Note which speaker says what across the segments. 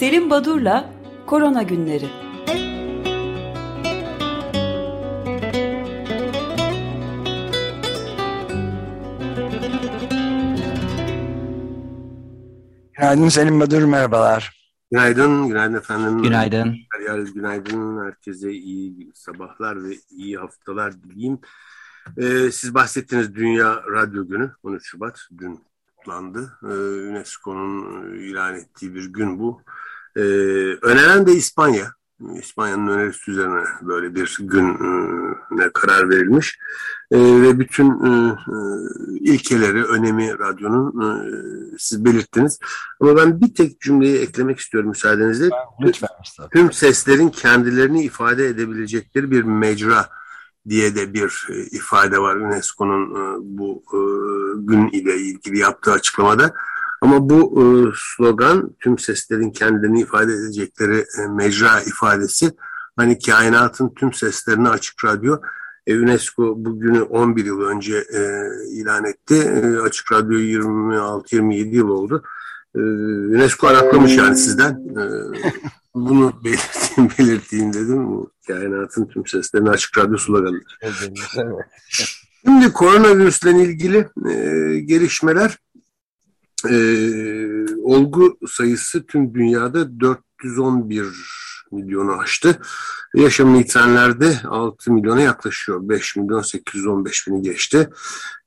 Speaker 1: Selim Badur'la Korona Günleri.
Speaker 2: Günaydın Selim Badur, merhabalar.
Speaker 3: Günaydın, günaydın efendim.
Speaker 4: Günaydın.
Speaker 3: Feryal, günaydın. Herkese iyi sabahlar ve iyi haftalar dileyim. Ee, siz bahsettiniz Dünya Radyo Günü, 13 Şubat, dün kutlandı. Ee, UNESCO'nun ilan ettiği bir gün bu. Ee, öneren de İspanya. İspanya'nın önerisi üzerine böyle bir güne karar verilmiş. Ee, ve bütün e, e, ilkeleri, önemi radyonun e, siz belirttiniz. Ama ben bir tek cümleyi eklemek istiyorum müsaadenizle.
Speaker 2: Lütfen.
Speaker 3: Tüm seslerin kendilerini ifade edebilecekleri bir mecra diye de bir ifade var UNESCO'nun bu gün ile ilgili yaptığı açıklamada. Ama bu slogan tüm seslerin kendilerini ifade edecekleri mecra ifadesi hani kainatın tüm seslerini açık radyo UNESCO bugünü 11 yıl önce e, ilan etti. E, Açık Radyo 26-27 yıl oldu. E, UNESCO araklamış yani sizden. E, bunu belirteyim, belirteyim dedim. Bu kainatın tüm seslerini Açık Radyo sloganıdır. Şimdi koronavirüsle ilgili e, gelişmeler e, olgu sayısı tüm dünyada 411 milyonu aştı. Yaşamını yitirenlerde 6 milyona yaklaşıyor. 5 milyon 815 bini geçti.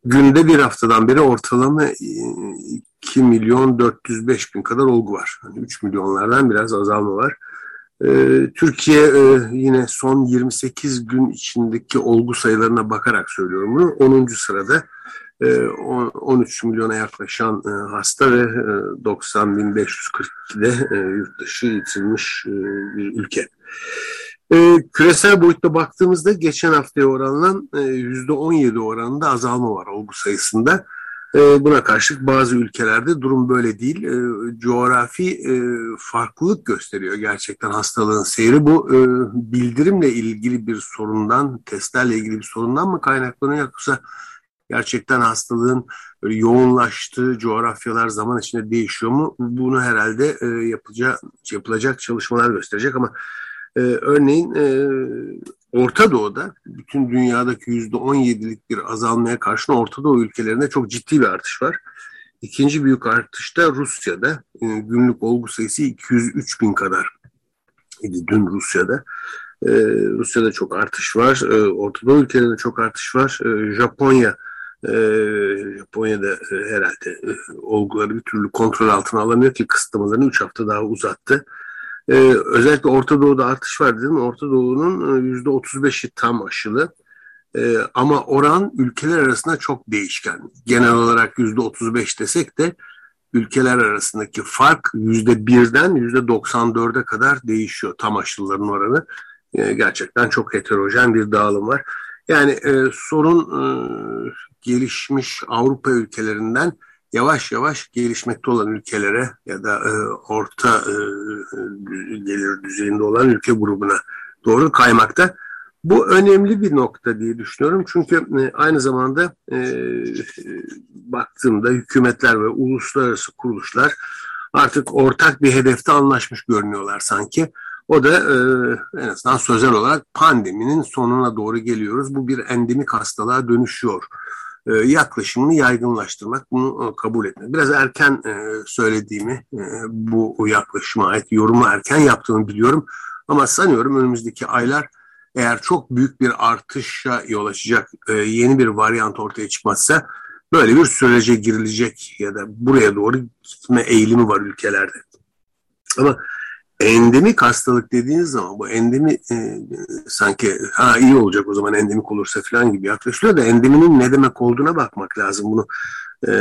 Speaker 3: Günde bir haftadan beri ortalama 2 milyon 405 bin kadar olgu var. Yani 3 milyonlardan biraz azalma var. Ee, Türkiye e, yine son 28 gün içindeki olgu sayılarına bakarak söylüyorum bunu. 10. sırada 13 e, milyona yaklaşan e, hasta ve 90.542'de yurt dışı yitilmiş bir ülke. Küresel boyutta baktığımızda geçen haftaya oranla %17 oranında azalma var olgu sayısında. Buna karşılık bazı ülkelerde durum böyle değil. Coğrafi farklılık gösteriyor gerçekten hastalığın seyri. Bu bildirimle ilgili bir sorundan, testlerle ilgili bir sorundan mı kaynaklanıyor yoksa gerçekten hastalığın yoğunlaştığı coğrafyalar zaman içinde değişiyor mu? Bunu herhalde e, yapılacak, yapılacak çalışmalar gösterecek ama e, örneğin e, Orta Doğu'da bütün dünyadaki yüzde 17'lik bir azalmaya karşın Orta Doğu ülkelerinde çok ciddi bir artış var. İkinci büyük artış da Rusya'da. E, günlük olgu sayısı 203 bin kadar idi dün Rusya'da. Ee, Rusya'da çok artış var. Ee, Orta Doğu ülkelerinde çok artış var. Ee, Japonya Japonya'da e, herhalde e, olguları bir türlü kontrol altına alamıyor ki kısıtlamalarını 3 hafta daha uzattı. Ee, özellikle Orta Doğu'da artış var dedim. Orta Doğu'nun %35'i e, tam aşılı. Ee, ama oran ülkeler arasında çok değişken. Genel olarak %35 desek de ülkeler arasındaki fark %1'den %94'e kadar değişiyor tam aşılıların oranı. Ee, gerçekten çok heterojen bir dağılım var. Yani e, sorun e, gelişmiş Avrupa ülkelerinden yavaş yavaş gelişmekte olan ülkelere ya da e, orta e, gelir düzeyinde olan ülke grubuna doğru kaymakta. Bu önemli bir nokta diye düşünüyorum. Çünkü e, aynı zamanda e, baktığımda hükümetler ve uluslararası kuruluşlar artık ortak bir hedefte anlaşmış görünüyorlar sanki. O da e, en azından sözel olarak pandeminin sonuna doğru geliyoruz. Bu bir endemik hastalığa dönüşüyor e, yaklaşımını yaygınlaştırmak, bunu e, kabul etmek. Biraz erken e, söylediğimi, bu yaklaşıma ait yorumu erken yaptığımı biliyorum. Ama sanıyorum önümüzdeki aylar eğer çok büyük bir artışa yol açacak yeni bir varyant ortaya çıkmazsa böyle bir sürece girilecek ya da buraya doğru gitme eğilimi var ülkelerde. Ama endemik hastalık dediğiniz zaman bu endemi e, sanki ha iyi olacak o zaman endemik olursa falan gibi yaklaşılıyor da endeminin ne demek olduğuna bakmak lazım bunu. E,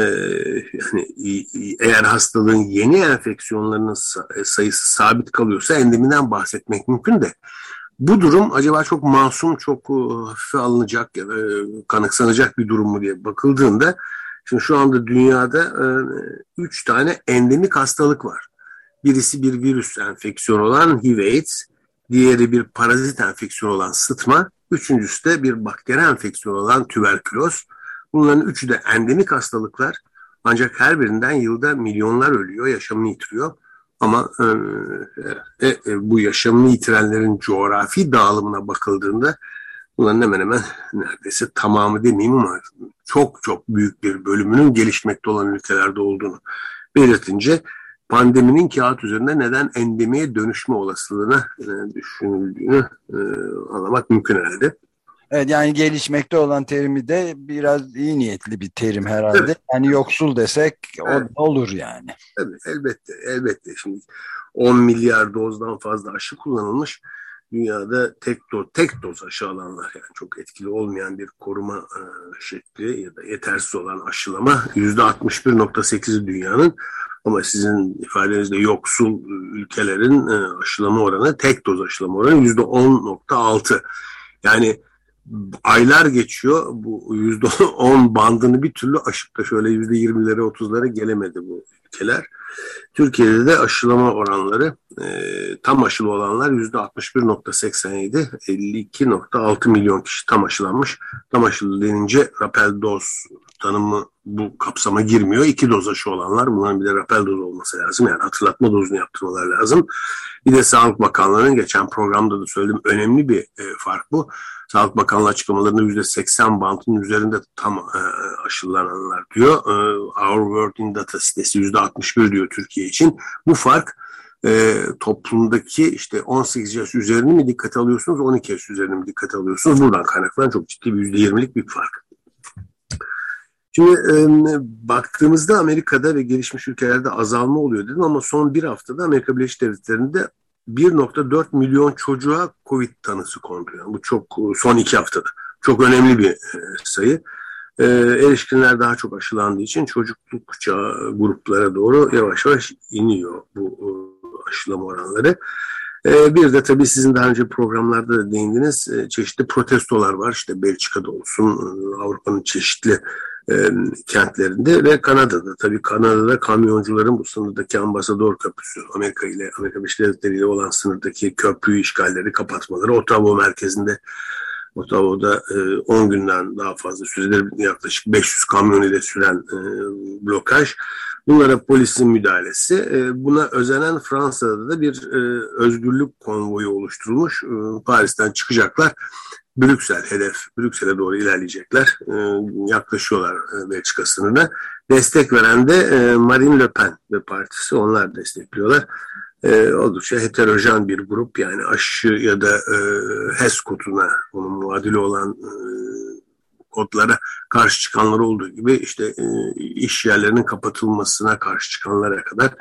Speaker 3: yani eğer hastalığın yeni enfeksiyonlarının e, sayısı sabit kalıyorsa endeminden bahsetmek mümkün de bu durum acaba çok masum, çok e, hafife alınacak ya da e, kanıksanacak bir durum mu diye bakıldığında şimdi şu anda dünyada e, üç tane endemik hastalık var. Birisi bir virüs enfeksiyonu olan HIV-AIDS, diğeri bir parazit enfeksiyonu olan sıtma, üçüncüsü de bir bakteri enfeksiyonu olan tüberküloz. Bunların üçü de endemik hastalıklar ancak her birinden yılda milyonlar ölüyor, yaşamını yitiriyor. Ama e, e, e, bu yaşamını yitirenlerin coğrafi dağılımına bakıldığında bunların hemen hemen neredeyse tamamı demeyeyim ama çok çok büyük bir bölümünün gelişmekte olan ülkelerde olduğunu belirtince pandeminin kağıt üzerinde neden endemiye dönüşme olasılığına e, düşünüldüğünü e, anlamak mümkün herhalde.
Speaker 2: Evet yani gelişmekte olan terimi de biraz iyi niyetli bir terim herhalde. Evet. Yani yoksul desek evet. o olur yani.
Speaker 3: Tabii elbette elbette şimdi 10 milyar dozdan fazla aşı kullanılmış. Dünyada tek doz, tek doz aşı alanlar yani çok etkili olmayan bir koruma e, şekli ya da yetersiz olan aşılama %61.8'i dünyanın ama sizin ifadenizde yoksul ülkelerin e, aşılama oranı tek doz aşılama oranı %10.6. Yani aylar geçiyor. Bu yüzde on bandını bir türlü aşıp da şöyle yüzde yirmilere otuzlara gelemedi bu ülkeler. Türkiye'de de aşılama oranları e, tam aşılı olanlar yüzde 61.87, 52.6 milyon kişi tam aşılanmış. Tam aşılı denince rapel doz tanımı bu kapsama girmiyor. İki doz aşı olanlar bunların bir de rapel doz olması lazım. Yani hatırlatma dozunu yaptırmaları lazım. Bir de Sağlık Bakanlığı'nın geçen programda da söyledim önemli bir e, fark bu. Sağlık Bakanlığı açıklamalarında %80 bantın üzerinde tam e, aşılananlar diyor. E, Our World in Data sitesi %61 diyor Türkiye için. Bu fark e, toplumdaki işte 18 yaş üzerini mi dikkate alıyorsunuz, 12 yaş üzerini mi dikkate alıyorsunuz? Buradan kaynaklanan çok ciddi bir %20'lik bir fark. Şimdi e, baktığımızda Amerika'da ve gelişmiş ülkelerde azalma oluyor dedim ama son bir haftada Amerika Birleşik Devletleri'nde 1.4 milyon çocuğa Covid tanısı kondu. Bu çok son iki haftada. Çok önemli bir e, sayı. E, erişkinler daha çok aşılandığı için çocukluk çağı gruplara doğru yavaş yavaş iniyor bu e, aşılama oranları. E, bir de tabii sizin daha önce programlarda da değindiniz e, çeşitli protestolar var. İşte Belçika'da olsun, e, Avrupa'nın çeşitli e, kentlerinde ve Kanada'da. Tabii Kanada'da kamyoncuların bu sınırdaki ambasador köprüsü, Amerika ile Amerika Birleşik Devletleri ile olan sınırdaki köprü işgalleri, kapatmaları, Ottawa merkezinde Ottawa'da e, 10 günden daha fazla süredir yaklaşık 500 kamyon ile süren e, blokaj. Bunlara polisin müdahalesi. E, buna özenen Fransa'da da bir e, özgürlük konvoyu oluşturulmuş. E, Paris'ten çıkacaklar Brüksel hedef, Brüksel'e doğru ilerleyecekler. E, yaklaşıyorlar e, Belçika sınırına. Destek veren de e, Marine Le Pen ve partisi onlar destekliyorlar. E, oldukça heterojen bir grup yani aşı ya da e, HES koduna onun muadili olan e, kodlara karşı çıkanlar olduğu gibi işte e, iş yerlerinin kapatılmasına karşı çıkanlara kadar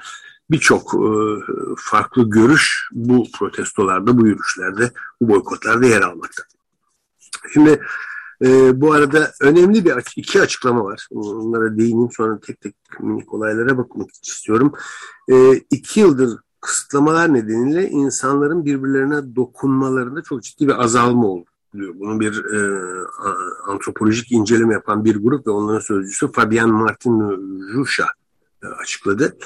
Speaker 3: birçok e, farklı görüş bu protestolarda, bu yürüyüşlerde, bu boykotlarda yer almakta. Şimdi e, bu arada önemli bir iki açıklama var. Onlara değineyim sonra tek tek minik olaylara bakmak istiyorum. E, iki yıldır kısıtlamalar nedeniyle insanların birbirlerine dokunmalarında çok ciddi bir azalma oldu diyor. Bunu bir e, antropolojik inceleme yapan bir grup ve onların sözcüsü Fabian Martin Rusha e, açıkladı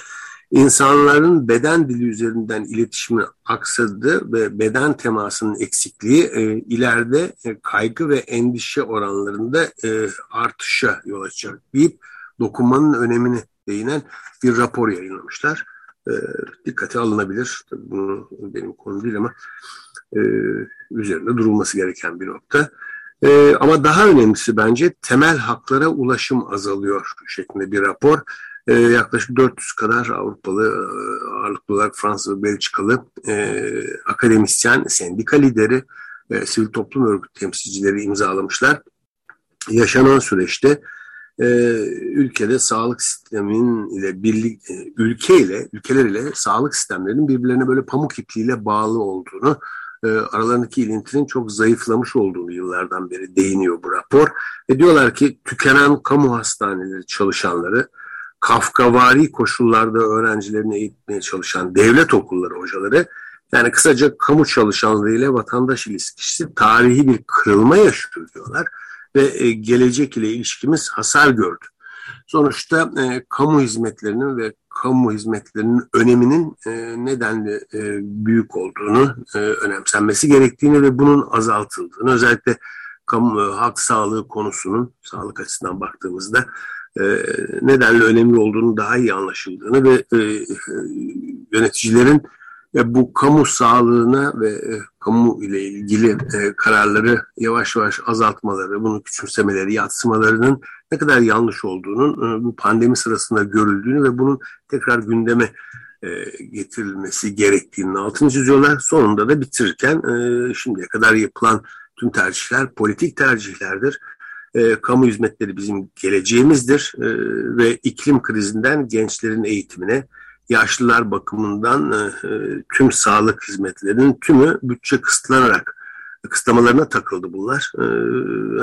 Speaker 3: insanların beden dili üzerinden iletişimi aksadı ve beden temasının eksikliği e, ileride e, kaygı ve endişe oranlarında e, artışa yol açacak deyip dokunmanın önemini değinen bir rapor yayınlamışlar. E, dikkate alınabilir. Tabii bunu benim konu değil ama e, üzerinde durulması gereken bir nokta. E, ama daha önemlisi bence temel haklara ulaşım azalıyor şeklinde bir rapor e, yaklaşık 400 kadar Avrupalı e, ağırlıklı olarak Fransız ve Belçikalı e, akademisyen, sendika lideri ve sivil toplum örgüt temsilcileri imzalamışlar. Yaşanan süreçte e, ülkede sağlık sistemin ile birlik e, ülke ile ülkeler ile sağlık sistemlerinin birbirlerine böyle pamuk ipliğiyle bağlı olduğunu e, aralarındaki ilintinin çok zayıflamış olduğunu yıllardan beri değiniyor bu rapor. Ve diyorlar ki tükenen kamu hastaneleri çalışanları kafkavari koşullarda öğrencilerini eğitmeye çalışan devlet okulları hocaları yani kısaca kamu çalışanlığı ile vatandaş ilişkisi tarihi bir kırılma yaşıyor diyorlar ve e, gelecek ile ilişkimiz hasar gördü. Sonuçta e, kamu hizmetlerinin ve kamu hizmetlerinin öneminin e, nedenli e, büyük olduğunu, e, önemsenmesi gerektiğini ve bunun azaltıldığını, özellikle kamu, e, halk sağlığı konusunun, sağlık açısından baktığımızda nedenle önemli olduğunu daha iyi anlaşıldığını ve yöneticilerin bu kamu sağlığına ve kamu ile ilgili kararları yavaş yavaş azaltmaları, bunu küçümsemeleri, yatsımalarının ne kadar yanlış olduğunun bu pandemi sırasında görüldüğünü ve bunun tekrar gündeme getirilmesi gerektiğini altını çiziyorlar. Sonunda da bitirirken şimdiye kadar yapılan tüm tercihler politik tercihlerdir. kamu hizmetleri bizim geleceğimizdir ve iklim krizinden gençlerin eğitimine, yaşlılar bakımından tüm sağlık hizmetlerinin tümü bütçe kısıtlanarak kısıtlamalarına takıldı bunlar.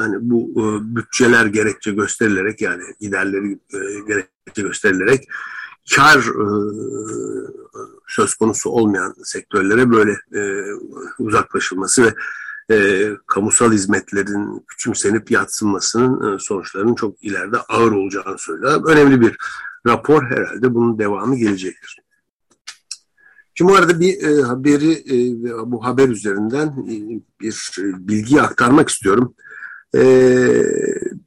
Speaker 3: hani bu bütçeler gerekçe gösterilerek yani giderleri gerekçe gösterilerek kar e, söz konusu olmayan sektörlere böyle e, uzaklaşılması ve e, kamusal hizmetlerin küçümsenip yatsınmasının e, sonuçlarının çok ileride ağır olacağını söylüyor. Önemli bir rapor herhalde bunun devamı gelecektir. Şimdi bu arada bir e, haberi e, bu haber üzerinden e, bir e, bilgi aktarmak istiyorum. E,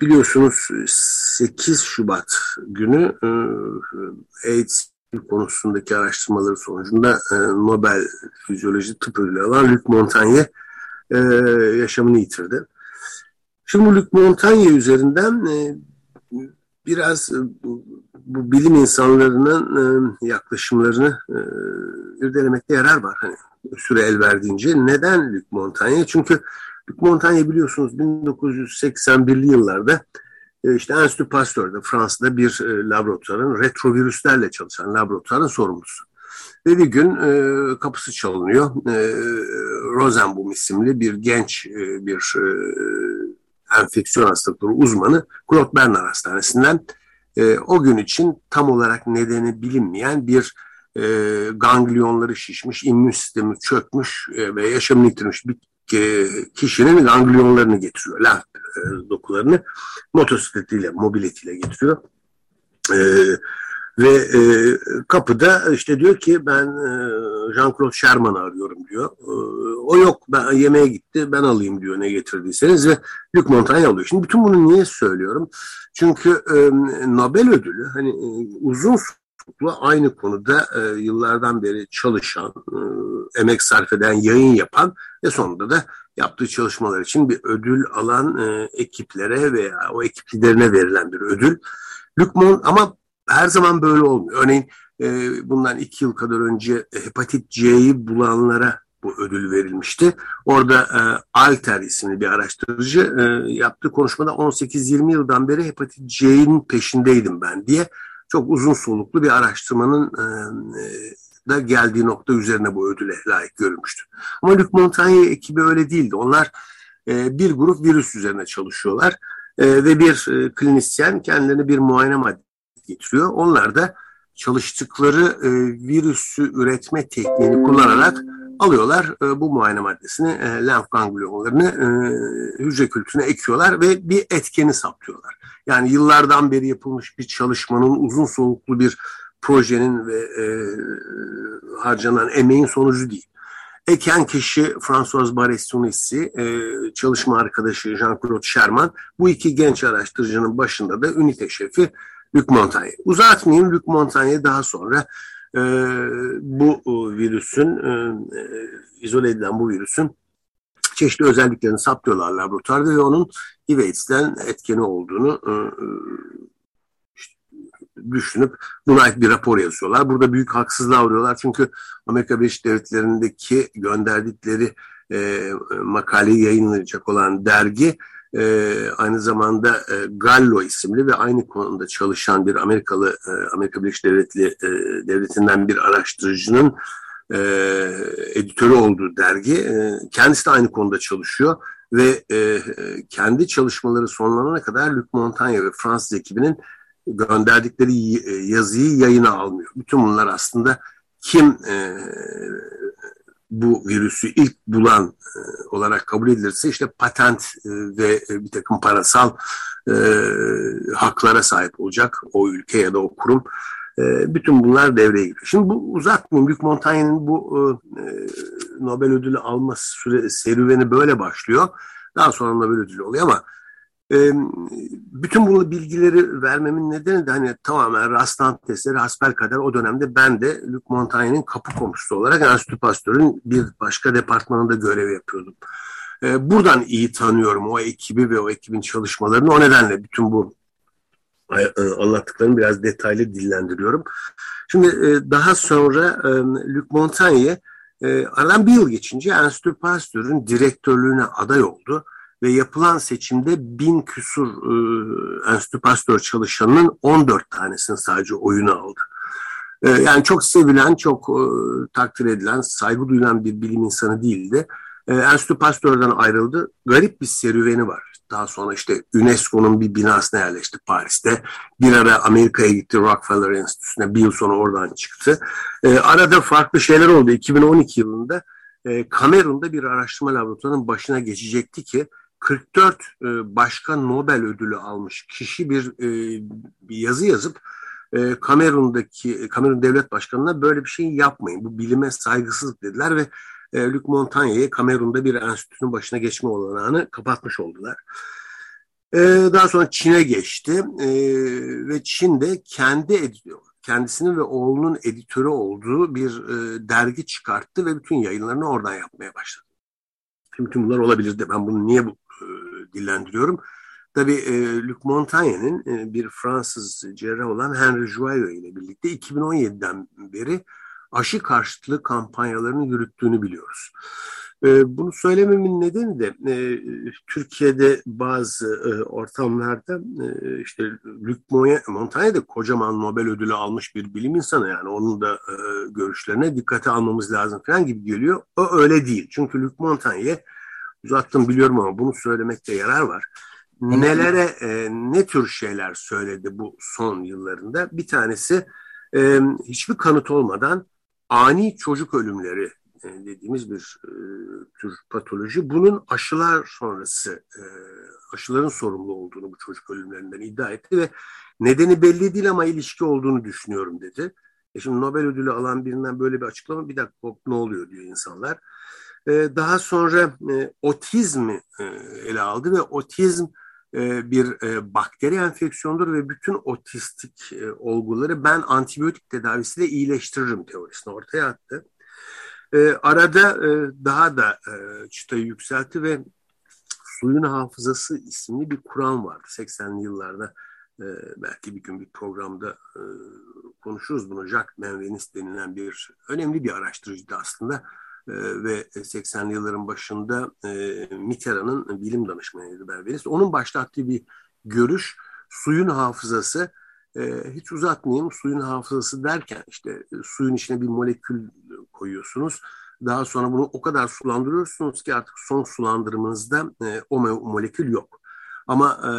Speaker 3: biliyorsunuz 8 Şubat günü e, AIDS konusundaki araştırmaları sonucunda e, Nobel Fizyoloji Tıp Ödülü alan Luc Montagnier e, yaşamını yitirdi. Şimdi Luc Montagnier üzerinden e, biraz e, bu, bu bilim insanlarının e, yaklaşımlarını e, irdelemekte yarar var. Hani süre el verdiğince. Neden Luc Montagnier? Çünkü Luc Montagnier biliyorsunuz 1981'li yıllarda e, işte Enstitü Pasteur'de Fransa'da bir e, laboratuvarın retrovirüslerle çalışan laboratuvarın sorumlusu. Ve bir gün e, kapısı çalınıyor. E, Rosenbaum isimli bir genç e, bir e, enfeksiyon hastalıkları uzmanı Claude Bernard Hastanesi'nden e, o gün için tam olarak nedeni bilinmeyen bir e, ganglionları şişmiş, immün sistemi çökmüş e, ve yaşamını yitirmiş bir e, kişinin ganglionlarını getiriyor, lenf e, dokularını motosikletiyle, mobiletiyle getiriyor. E, ve e, kapıda işte diyor ki ben e, Jean-Claude Sherman'ı arıyorum diyor. E, o yok ben yemeğe gitti ben alayım diyor ne getirdiyseniz ve Luc Montagnier alıyor. Şimdi bütün bunu niye söylüyorum? Çünkü e, Nobel ödülü hani e, uzun Selçuklu aynı konuda e, yıllardan beri çalışan, e, emek sarf eden, yayın yapan ve sonunda da yaptığı çalışmalar için bir ödül alan e, ekiplere veya o ekip liderine verilen bir ödül. Lükmon ama her zaman böyle olmuyor. Örneğin e, bundan iki yıl kadar önce hepatit C'yi bulanlara bu ödül verilmişti. Orada e, Alter isimli bir araştırıcı e, yaptığı konuşmada 18-20 yıldan beri hepatit C'nin peşindeydim ben diye çok uzun soluklu bir araştırmanın e, da geldiği nokta üzerine bu ödüle layık görülmüştü. Ama Luc Montagnier ekibi öyle değildi. Onlar e, bir grup virüs üzerine çalışıyorlar e, ve bir e, klinisyen kendilerine bir muayene getiriyor. Onlar da çalıştıkları e, virüsü üretme tekniğini kullanarak alıyorlar e, bu muayene maddesini, e, lenf ganglionlarını e, hücre kültürüne ekiyorlar ve bir etkeni saptıyorlar. Yani yıllardan beri yapılmış bir çalışmanın uzun soluklu bir projenin ve e, harcanan emeğin sonucu değil. Eken kişi François Barres-Tunissi, e, çalışma arkadaşı Jean-Claude Sherman, bu iki genç araştırıcının başında da ünite şefi Luc Montagnier. Uzatmayayım, Luc Montagnier daha sonra e, bu e, virüsün, e, e, izole edilen bu virüsün çeşitli özelliklerini saptıyorlar laboratuvarda ve onun IVAIDS'den etkeni olduğunu e, e, düşünüp buna ait bir rapor yazıyorlar. Burada büyük haksızlığa uğruyorlar çünkü Amerika Birleşik Devletleri'ndeki gönderdikleri e, makaleyi yayınlayacak olan dergi e, aynı zamanda e, Gallo isimli ve aynı konuda çalışan bir Amerikalı e, Amerika Birleşik Devletleri e, devletinden bir araştırıcının e, editörü olduğu dergi. E, kendisi de aynı konuda çalışıyor ve e, kendi çalışmaları sonlanana kadar Luc Montagnier ve Fransız ekibinin gönderdikleri e, yazıyı yayına almıyor. Bütün bunlar aslında kim e, bu virüsü ilk bulan e, olarak kabul edilirse işte patent e, ve bir takım parasal e, haklara sahip olacak o ülke ya da o kurum. E, bütün bunlar devreye giriyor. Şimdi bu uzatmayayım. Luc Montaigne'in bu e, Nobel ödülü alma süre, serüveni böyle başlıyor. Daha sonra Nobel ödülü oluyor ama E, bütün bu bilgileri vermemin nedeni de hani tamamen rastlantı eseri hasbelkader o dönemde ben de Luc Montaigne'in kapı komşusu olarak Enstitü Pasteur'ün bir başka departmanında görev yapıyordum. E, buradan iyi tanıyorum o ekibi ve o ekibin çalışmalarını. O nedenle bütün bu e, anlattıklarımı biraz detaylı dillendiriyorum. Şimdi e, daha sonra e, Luc Montaigne aradan bir yıl geçince Enstitü Pasteur'ün direktörlüğüne aday oldu ve yapılan seçimde bin küsur Enstitü Pasteur çalışanının 14 tanesini sadece oyunu aldı. Yani çok sevilen, çok takdir edilen, saygı duyulan bir bilim insanı değildi. Enstitü Pasteur'den ayrıldı. Garip bir serüveni var. Daha sonra işte UNESCO'nun bir binasına yerleşti Paris'te. Bir ara Amerika'ya gitti Rockefeller Enstitüsü'ne. Bir yıl sonra oradan çıktı. E, arada farklı şeyler oldu. 2012 yılında e, Kamerun'da bir araştırma laboratuvarının başına geçecekti ki 44 e, başka Nobel ödülü almış kişi bir, e, bir yazı yazıp e, Kamerun'daki Kamerun Devlet Başkanı'na böyle bir şey yapmayın. Bu bilime saygısızlık dediler ve e, Luc Montagna'yı Kamerun'da bir enstitünün başına geçme olanağını kapatmış oldular. Daha sonra Çin'e geçti ve Çin'de kendi kendisinin ve oğlunun editörü olduğu bir dergi çıkarttı ve bütün yayınlarını oradan yapmaya başladı. Şimdi bütün bunlar olabilirdi. Ben bunu niye bu, e, dillendiriyorum? Tabii e, Luc Montaigne'nin e, bir Fransız cerrah olan Henry Joyeux ile birlikte 2017'den beri aşı karşıtlığı kampanyalarını yürüttüğünü biliyoruz. Ee, bunu söylememin nedeni de e, Türkiye'de bazı e, ortamlarda e, işte Luc Montaigne de kocaman Nobel ödülü almış bir bilim insanı yani onun da görüşlerine dikkate almamız lazım falan gibi geliyor. O öyle değil. Çünkü Luc Montaigne uzattım biliyorum ama bunu söylemekte yarar var. Nelere ne tür şeyler söyledi bu son yıllarında? Bir tanesi hiçbir kanıt olmadan ani çocuk ölümleri e, dediğimiz bir e, tür patoloji. Bunun aşılar sonrası e, aşıların sorumlu olduğunu bu çocuk ölümlerinden iddia etti ve nedeni belli değil ama ilişki olduğunu düşünüyorum dedi. E şimdi Nobel ödülü alan birinden böyle bir açıklama bir dakika ne oluyor diyor insanlar. E, daha sonra e, otizmi e, ele aldı ve otizm e, bir bakteri enfeksiyondur ve bütün otistik olguları ben antibiyotik tedavisiyle iyileştiririm teorisini ortaya attı. Arada daha da çıtayı yükseltti ve suyun hafızası isimli bir kuram vardı 80'li yıllarda. Belki bir gün bir programda konuşuruz bunu. Jacques Benveniste denilen bir önemli bir araştırıcıydı aslında ee, ve 80'li yılların başında e, Mitterrand'ın bilim danışmanıydı Berberis. Onun başlattığı bir görüş suyun hafızası e, hiç uzatmayayım suyun hafızası derken işte e, suyun içine bir molekül koyuyorsunuz. Daha sonra bunu o kadar sulandırıyorsunuz ki artık son sulandırmanızda e, o molekül yok. Ama e,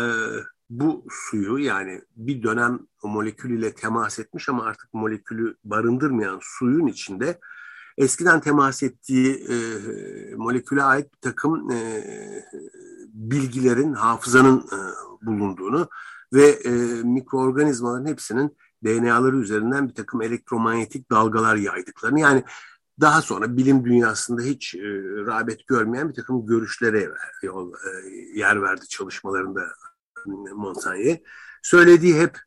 Speaker 3: bu suyu yani bir dönem o molekül ile temas etmiş ama artık molekülü barındırmayan suyun içinde eskiden temas ettiği e, moleküle ait bir takım e, bilgilerin, hafızanın e, bulunduğunu ve e, mikroorganizmaların hepsinin DNA'ları üzerinden bir takım elektromanyetik dalgalar yaydıklarını yani daha sonra bilim dünyasında hiç e, rağbet görmeyen bir takım görüşlere yol, e, yer verdi çalışmalarında Montaigne. Söylediği hep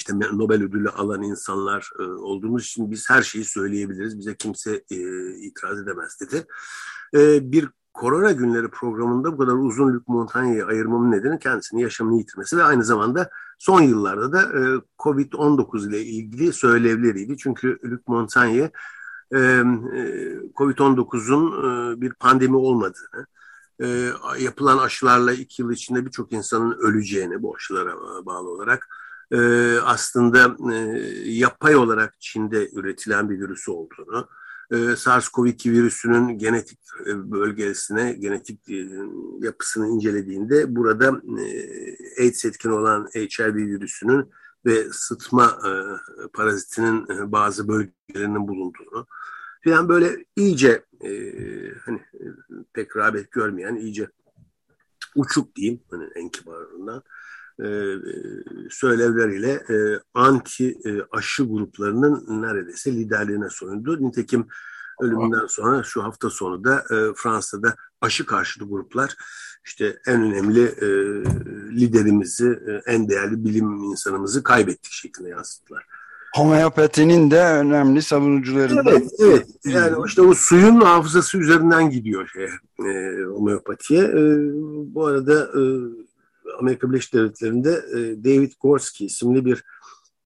Speaker 3: işte Nobel ödülü alan insanlar e, olduğumuz için biz her şeyi söyleyebiliriz. Bize kimse e, itiraz edemez dedi. E, bir Korona Günleri programında bu kadar uzun Luc Montagna'yı ayırmamın nedeni kendisini yaşamını yitirmesi ve aynı zamanda son yıllarda da e, Covid-19 ile ilgili söylevleriydi. Çünkü Luc Montagne e, e, Covid-19'un e, bir pandemi olmadığını, e, yapılan aşılarla iki yıl içinde birçok insanın öleceğini bu aşılara bağlı olarak e, aslında e, yapay olarak Çin'de üretilen bir virüs olduğunu, e, SARS-CoV-2 virüsünün genetik e, bölgesine, genetik e, yapısını incelediğinde burada e, AIDS etkin olan HIV virüsünün ve sıtma e, parazitinin e, bazı bölgelerinin bulunduğunu falan böyle iyice e, hani e, pek rağbet görmeyen iyice uçuk diyeyim hani en kibarından e, söylevleriyle e, anti e, aşı gruplarının neredeyse liderliğine soyundu. Nitekim ölümünden sonra şu hafta sonu da e, Fransa'da aşı karşıtı gruplar işte en önemli e, liderimizi, e, en değerli bilim insanımızı kaybettik şeklinde yansıttılar.
Speaker 2: Homeopatinin de önemli savunucularından.
Speaker 3: Evet, evet. Yani işte o suyun hafızası üzerinden gidiyor şey, e, homeopatiye. E, bu arada e, Amerika Birleşik Devletleri'nde e, David Gorski isimli bir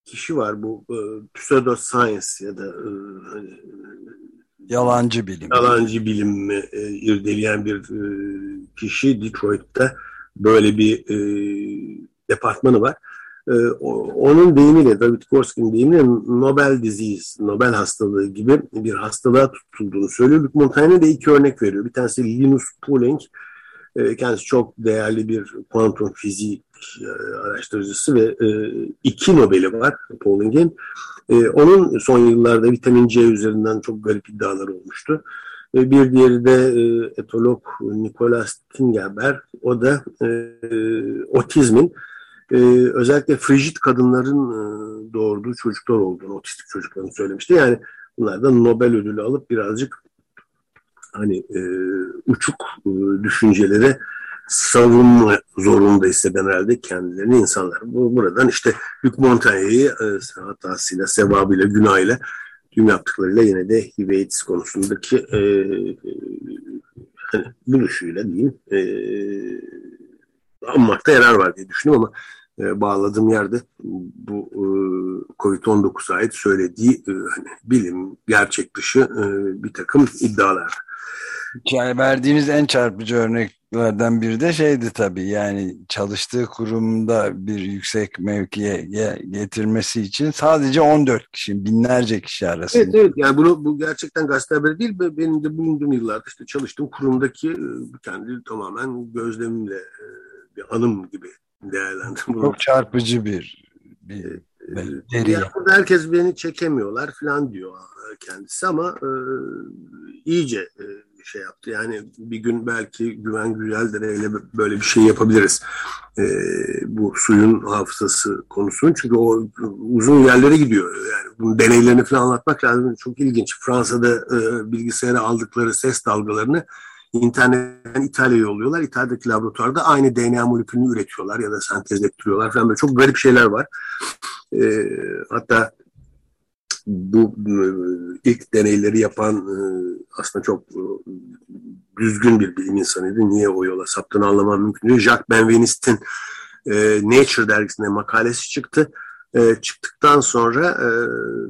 Speaker 3: kişi var. Bu e, pseudoscience ya da e, hani,
Speaker 2: yalancı bilim.
Speaker 3: Yalancı bilim e, irdeleyen bir e, kişi Detroit'te böyle bir e, departmanı var. E, onun deyimiyle, David Gorski'nin deyimiyle Nobel disease, Nobel hastalığı gibi bir hastalığa tutulduğunu söylüyor. Luc Montaigne de iki örnek veriyor. Bir tanesi Linus Pauling, e, kendisi çok değerli bir kuantum fizik e, araştırıcısı ve e, iki Nobel'i var Pauling'in. E, onun son yıllarda vitamin C üzerinden çok garip iddialar olmuştu. E, bir diğeri de e, etolog Nicolas Tingerberg. O da otizmin özellikle frigid kadınların doğurduğu çocuklar olduğunu, otistik çocukların söylemişti. Yani bunlardan Nobel ödülü alıp birazcık hani e, uçuk e, düşüncelere savunma zorunda hisseden herhalde kendilerini insanlar. Bu, buradan işte Luc Montaigne'yi e, hatasıyla, sevabıyla, günahıyla tüm yaptıklarıyla yine de HIV konusundaki e, e, hani buluşuyla diyeyim e, anmakta yarar var diye düşünüyorum ama e, bağladığım yerde bu e, COVID-19'a ait söylediği e, hani bilim, gerçek dışı e, bir takım iddialar.
Speaker 2: Yani verdiğiniz en çarpıcı örneklerden biri de şeydi tabii yani çalıştığı kurumda bir yüksek mevkiye getirmesi için sadece 14 kişi, binlerce kişi arasında.
Speaker 3: Evet, evet. yani bunu bu gerçekten gazete haberi değil. Benim de bulunduğum yıllarda işte çalıştığım kurumdaki e, kendi tamamen gözlemimle e, bir anım gibi değerlendirdim.
Speaker 2: Çok çarpıcı bir, bir
Speaker 3: veri. Burada herkes beni çekemiyorlar falan diyor kendisi ama e, iyice e, şey yaptı. Yani bir gün belki Güven Güzeldere'yle böyle bir şey yapabiliriz. E, bu suyun hafızası konusunu. Çünkü o uzun yerlere gidiyor. Yani bunun deneylerini falan anlatmak lazım. Çok ilginç. Fransa'da e, bilgisayara aldıkları ses dalgalarını internetten İtalya'ya yolluyorlar. İtalya'daki laboratuvarda aynı DNA molekülünü üretiyorlar ya da sentezlettiriyorlar falan böyle çok garip şeyler var. E, hatta bu e, ilk deneyleri yapan e, aslında çok e, düzgün bir bilim insanıydı. Niye o yola saptığını anlamam mümkün değil. Jacques Benvenist'in Nature dergisinde makalesi çıktı. Çıktıktan sonra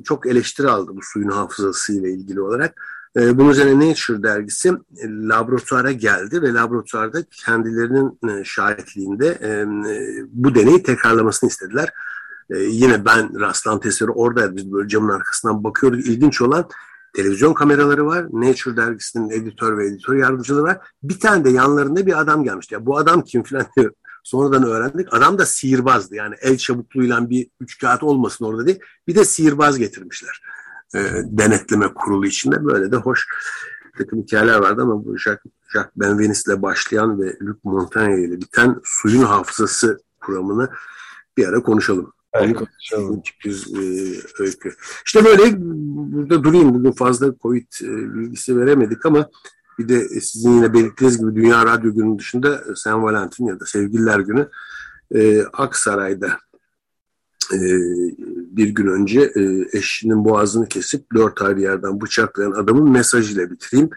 Speaker 3: çok eleştiri aldı bu suyun hafızası ile ilgili olarak. Bunun üzerine Nature dergisi laboratuvara geldi ve laboratuvarda kendilerinin şahitliğinde bu deneyi tekrarlamasını istediler. E, yine ben rastlantı eseri oradaydı. Biz böyle camın arkasından bakıyorduk. İlginç olan televizyon kameraları var. Nature dergisinin editör ve editör yardımcıları var. Bir tane de yanlarında bir adam gelmişti. Ya bu adam kim falan diyor. Sonradan öğrendik. Adam da sihirbazdı. Yani el çabukluğuyla bir üç kağıt olmasın orada değil. Bir de sihirbaz getirmişler. E, denetleme kurulu içinde. Böyle de hoş takım hikayeler vardı ama bu Jacques, Jacques Benveniste başlayan ve Luc Montaigne ile biten suyun hafızası kuramını bir ara konuşalım. Evet, bir e, öykü. İşte böyle burada durayım. Bugün fazla Covid e, bilgisi veremedik ama bir de sizin yine belirttiğiniz gibi Dünya Radyo Günü dışında Sen Valentin ya da Sevgililer Günü e, Aksaray'da e, bir gün önce e, eşinin boğazını kesip dört ayrı yerden bıçaklayan adamın mesajıyla bitireyim.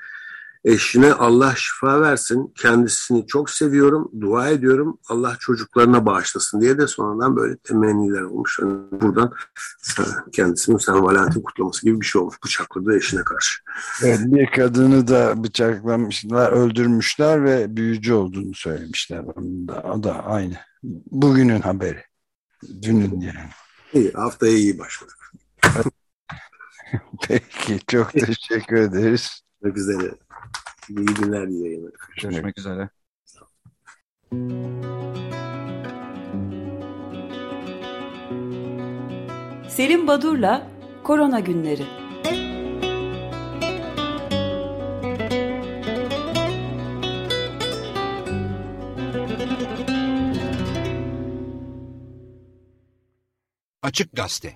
Speaker 3: Eşine Allah şifa versin. Kendisini çok seviyorum. Dua ediyorum. Allah çocuklarına bağışlasın diye de sonradan böyle temenniler olmuş. Yani buradan kendisinin San Valentin kutlaması gibi bir şey olmuş. Bıçakladığı eşine karşı.
Speaker 2: Evet, bir kadını da bıçaklamışlar, öldürmüşler ve büyücü olduğunu söylemişler. Onun da, o da aynı. Bugünün haberi. Dünün yani.
Speaker 3: İyi, haftaya iyi başladık.
Speaker 2: Peki, çok teşekkür ederiz.
Speaker 3: Görüşmek üzere. İyi günler dilerim.
Speaker 4: Görüşmek üzere.
Speaker 1: Selim Badur'la Korona Günleri
Speaker 5: Açık Gazete